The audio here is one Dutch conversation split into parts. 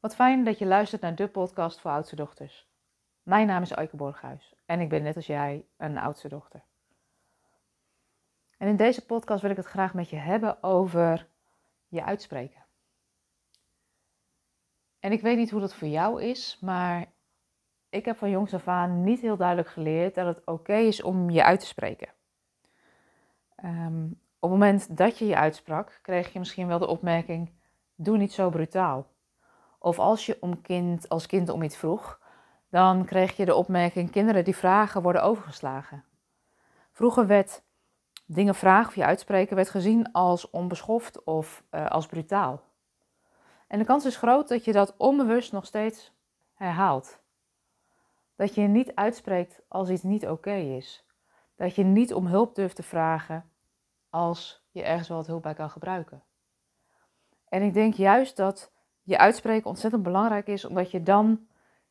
Wat fijn dat je luistert naar de podcast voor oudste dochters. Mijn naam is Eike Borghuis en ik ben net als jij een oudste dochter. En in deze podcast wil ik het graag met je hebben over je uitspreken. En ik weet niet hoe dat voor jou is, maar ik heb van jongs af aan niet heel duidelijk geleerd dat het oké is om je uit te spreken. Um, op het moment dat je je uitsprak, kreeg je misschien wel de opmerking: doe niet zo brutaal. Of als je om kind, als kind om iets vroeg, dan kreeg je de opmerking: kinderen die vragen worden overgeslagen. Vroeger werd dingen vragen of je uitspreken werd gezien als onbeschoft of uh, als brutaal. En de kans is groot dat je dat onbewust nog steeds herhaalt. Dat je niet uitspreekt als iets niet oké is. Dat je niet om hulp durft te vragen als je ergens wel wat hulp bij kan gebruiken. En ik denk juist dat je uitspreken ontzettend belangrijk is, omdat je dan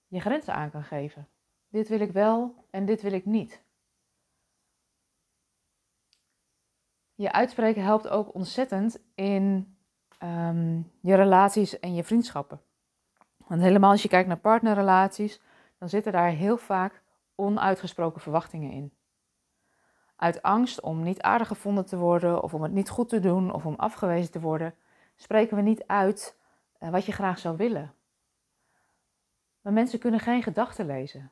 je grenzen aan kan geven. Dit wil ik wel en dit wil ik niet. Je uitspreken helpt ook ontzettend in um, je relaties en je vriendschappen. Want helemaal als je kijkt naar partnerrelaties, dan zitten daar heel vaak onuitgesproken verwachtingen in. Uit angst om niet aardig gevonden te worden, of om het niet goed te doen, of om afgewezen te worden, spreken we niet uit wat je graag zou willen. Maar mensen kunnen geen gedachten lezen.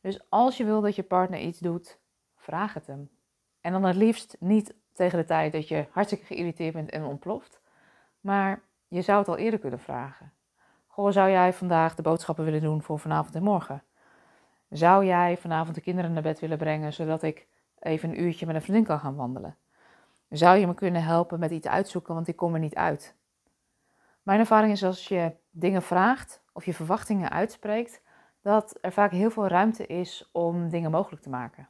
Dus als je wil dat je partner iets doet, vraag het hem. En dan het liefst niet tegen de tijd dat je hartstikke geïrriteerd bent en ontploft. Maar je zou het al eerder kunnen vragen. Goh, zou jij vandaag de boodschappen willen doen voor vanavond en morgen? Zou jij vanavond de kinderen naar bed willen brengen, zodat ik even een uurtje met een vriendin kan gaan wandelen? Zou je me kunnen helpen met iets uitzoeken, want ik kom er niet uit? Mijn ervaring is als je dingen vraagt of je verwachtingen uitspreekt, dat er vaak heel veel ruimte is om dingen mogelijk te maken.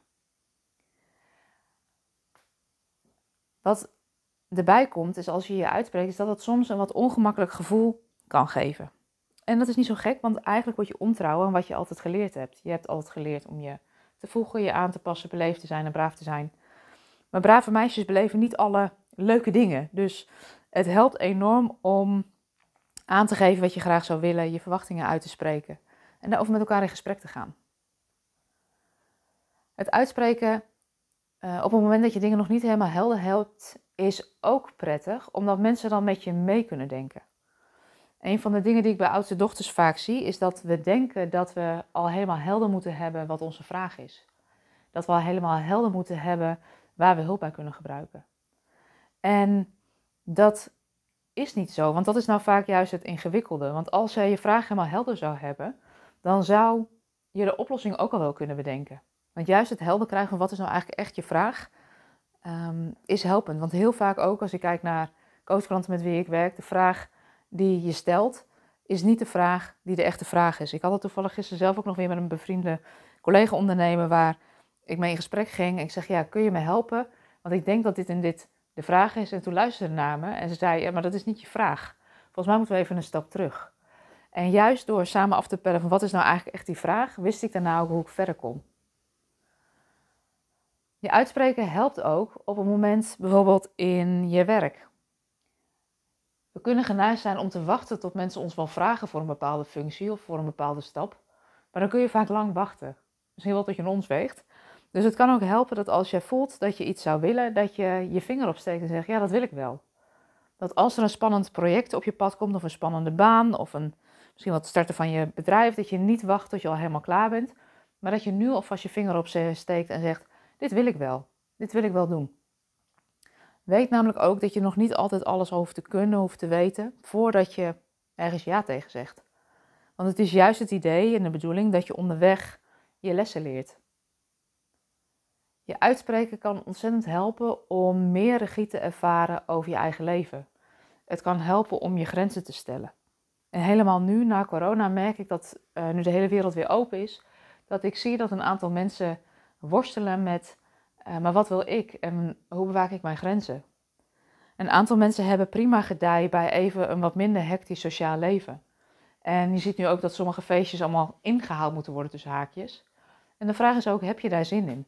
Wat erbij komt, is als je je uitspreekt, is dat het soms een wat ongemakkelijk gevoel kan geven. En dat is niet zo gek, want eigenlijk word je ontrouw aan wat je altijd geleerd hebt. Je hebt altijd geleerd om je te voegen, je aan te passen, beleefd te zijn en braaf te zijn. Maar brave meisjes beleven niet alle leuke dingen. Dus het helpt enorm om aan te geven wat je graag zou willen, je verwachtingen uit te spreken en daarover met elkaar in gesprek te gaan. Het uitspreken uh, op het moment dat je dingen nog niet helemaal helder hebt, is ook prettig, omdat mensen dan met je mee kunnen denken. Een van de dingen die ik bij oudste dochters vaak zie, is dat we denken dat we al helemaal helder moeten hebben wat onze vraag is. Dat we al helemaal helder moeten hebben waar we hulp bij kunnen gebruiken. En dat is niet zo, want dat is nou vaak juist het ingewikkelde. Want als jij je vraag helemaal helder zou hebben, dan zou je de oplossing ook al wel kunnen bedenken. Want juist het helder krijgen van wat is nou eigenlijk echt je vraag, um, is helpend. Want heel vaak ook als ik kijk naar coachklanten met wie ik werk, de vraag die je stelt, is niet de vraag die de echte vraag is. Ik had het toevallig gisteren zelf ook nog weer met een bevriende collega-ondernemer waar ik mee in gesprek ging. Ik zeg, ja, kun je me helpen? Want ik denk dat dit en dit de vraag is. En toen luisterde naar me en ze zei, ja, maar dat is niet je vraag. Volgens mij moeten we even een stap terug. En juist door samen af te pellen van wat is nou eigenlijk echt die vraag, wist ik daarna ook hoe ik verder kon. Je uitspreken helpt ook op een moment bijvoorbeeld in je werk. We kunnen geneigd zijn om te wachten tot mensen ons wel vragen voor een bepaalde functie of voor een bepaalde stap. Maar dan kun je vaak lang wachten. Misschien wel tot je een ons weegt. Dus het kan ook helpen dat als je voelt dat je iets zou willen, dat je je vinger opsteekt en zegt, ja, dat wil ik wel. Dat als er een spannend project op je pad komt, of een spannende baan, of een, misschien wat starten van je bedrijf, dat je niet wacht tot je al helemaal klaar bent, maar dat je nu alvast je vinger op steekt en zegt, dit wil ik wel, dit wil ik wel doen. Weet namelijk ook dat je nog niet altijd alles hoeft te kunnen, hoeft te weten, voordat je ergens ja tegen zegt. Want het is juist het idee en de bedoeling dat je onderweg je lessen leert. Je uitspreken kan ontzettend helpen om meer regie te ervaren over je eigen leven. Het kan helpen om je grenzen te stellen. En helemaal nu, na corona, merk ik dat uh, nu de hele wereld weer open is, dat ik zie dat een aantal mensen worstelen met, uh, maar wat wil ik en hoe bewaak ik mijn grenzen? Een aantal mensen hebben prima gedij bij even een wat minder hectisch sociaal leven. En je ziet nu ook dat sommige feestjes allemaal ingehaald moeten worden tussen haakjes. En de vraag is ook, heb je daar zin in?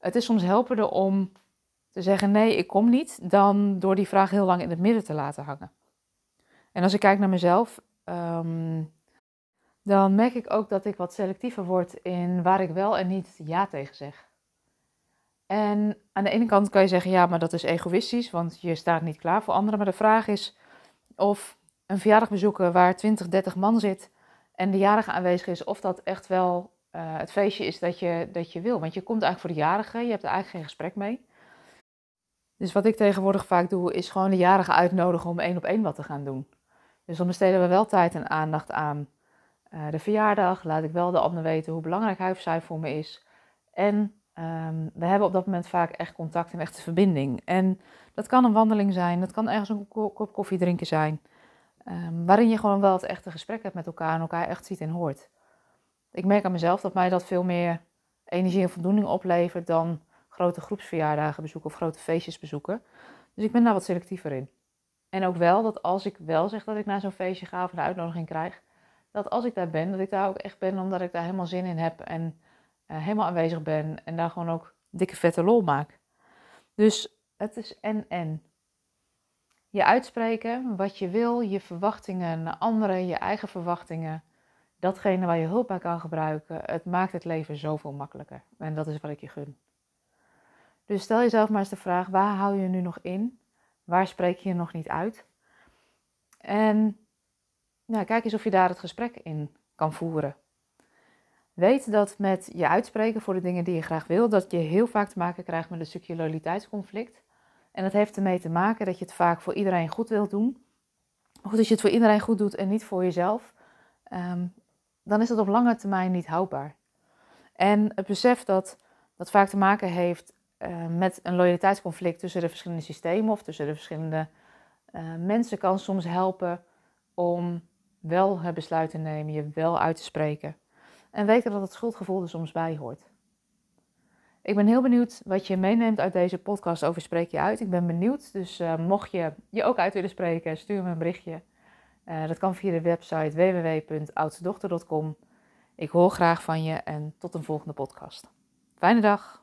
Het is soms helperder om te zeggen nee, ik kom niet, dan door die vraag heel lang in het midden te laten hangen. En als ik kijk naar mezelf, ehm, dan merk ik ook dat ik wat selectiever word in waar ik wel en niet ja tegen zeg. En aan de ene kant kan je zeggen, ja, maar dat is egoïstisch, want je staat niet klaar voor anderen. Maar de vraag is of een verjaardag bezoeken waar 20, 30 man zit en de jarige aanwezig is, of dat echt wel uh, het feestje is dat je, dat je wil. Want je komt eigenlijk voor de jarige, je hebt er eigenlijk geen gesprek mee. Dus wat ik tegenwoordig vaak doe, is gewoon de jarige uitnodigen om één op één wat te gaan doen. Dus dan besteden we wel tijd en aandacht aan uh, de verjaardag. Laat ik wel de ander weten hoe belangrijk hij of zij voor me is. En um, we hebben op dat moment vaak echt contact en echte verbinding. En dat kan een wandeling zijn, dat kan ergens een kop koffie drinken zijn. Um, waarin je gewoon wel het echte gesprek hebt met elkaar en elkaar echt ziet en hoort. Ik merk aan mezelf dat mij dat veel meer energie en voldoening oplevert dan grote groepsverjaardagen bezoeken of grote feestjes bezoeken. Dus ik ben daar wat selectiever in. En ook wel dat als ik wel zeg dat ik naar zo'n feestje ga of een uitnodiging krijg, dat als ik daar ben, dat ik daar ook echt ben omdat ik daar helemaal zin in heb en uh, helemaal aanwezig ben en daar gewoon ook dikke vette lol maak. Dus het is en-en. Je uitspreken wat je wil, je verwachtingen naar anderen, je eigen verwachtingen, datgene waar je hulp bij kan gebruiken, het maakt het leven zoveel makkelijker. En dat is wat ik je gun. Dus stel jezelf maar eens de vraag: waar hou je nu nog in? Waar spreek je nog niet uit? En nou, kijk eens of je daar het gesprek in kan voeren. Weet dat met je uitspreken voor de dingen die je graag wil, dat je heel vaak te maken krijgt met een stukje. En dat heeft ermee te maken dat je het vaak voor iedereen goed wilt doen. Goed, als je het voor iedereen goed doet en niet voor jezelf, um, dan is dat op lange termijn niet houdbaar. En het besef dat dat vaak te maken heeft uh, met een loyaliteitsconflict tussen de verschillende systemen of tussen de verschillende uh, mensen, kan soms helpen om wel het besluit te nemen, je wel uit te spreken. En weten dat het schuldgevoel er soms bij hoort. Ik ben heel benieuwd wat je meeneemt uit deze podcast over Spreek je uit. Ik ben benieuwd, dus uh, mocht je je ook uit willen spreken, stuur me een berichtje. Uh, dat kan via de website www.oudstedochter.com. Ik hoor graag van je en tot een volgende podcast. Fijne dag!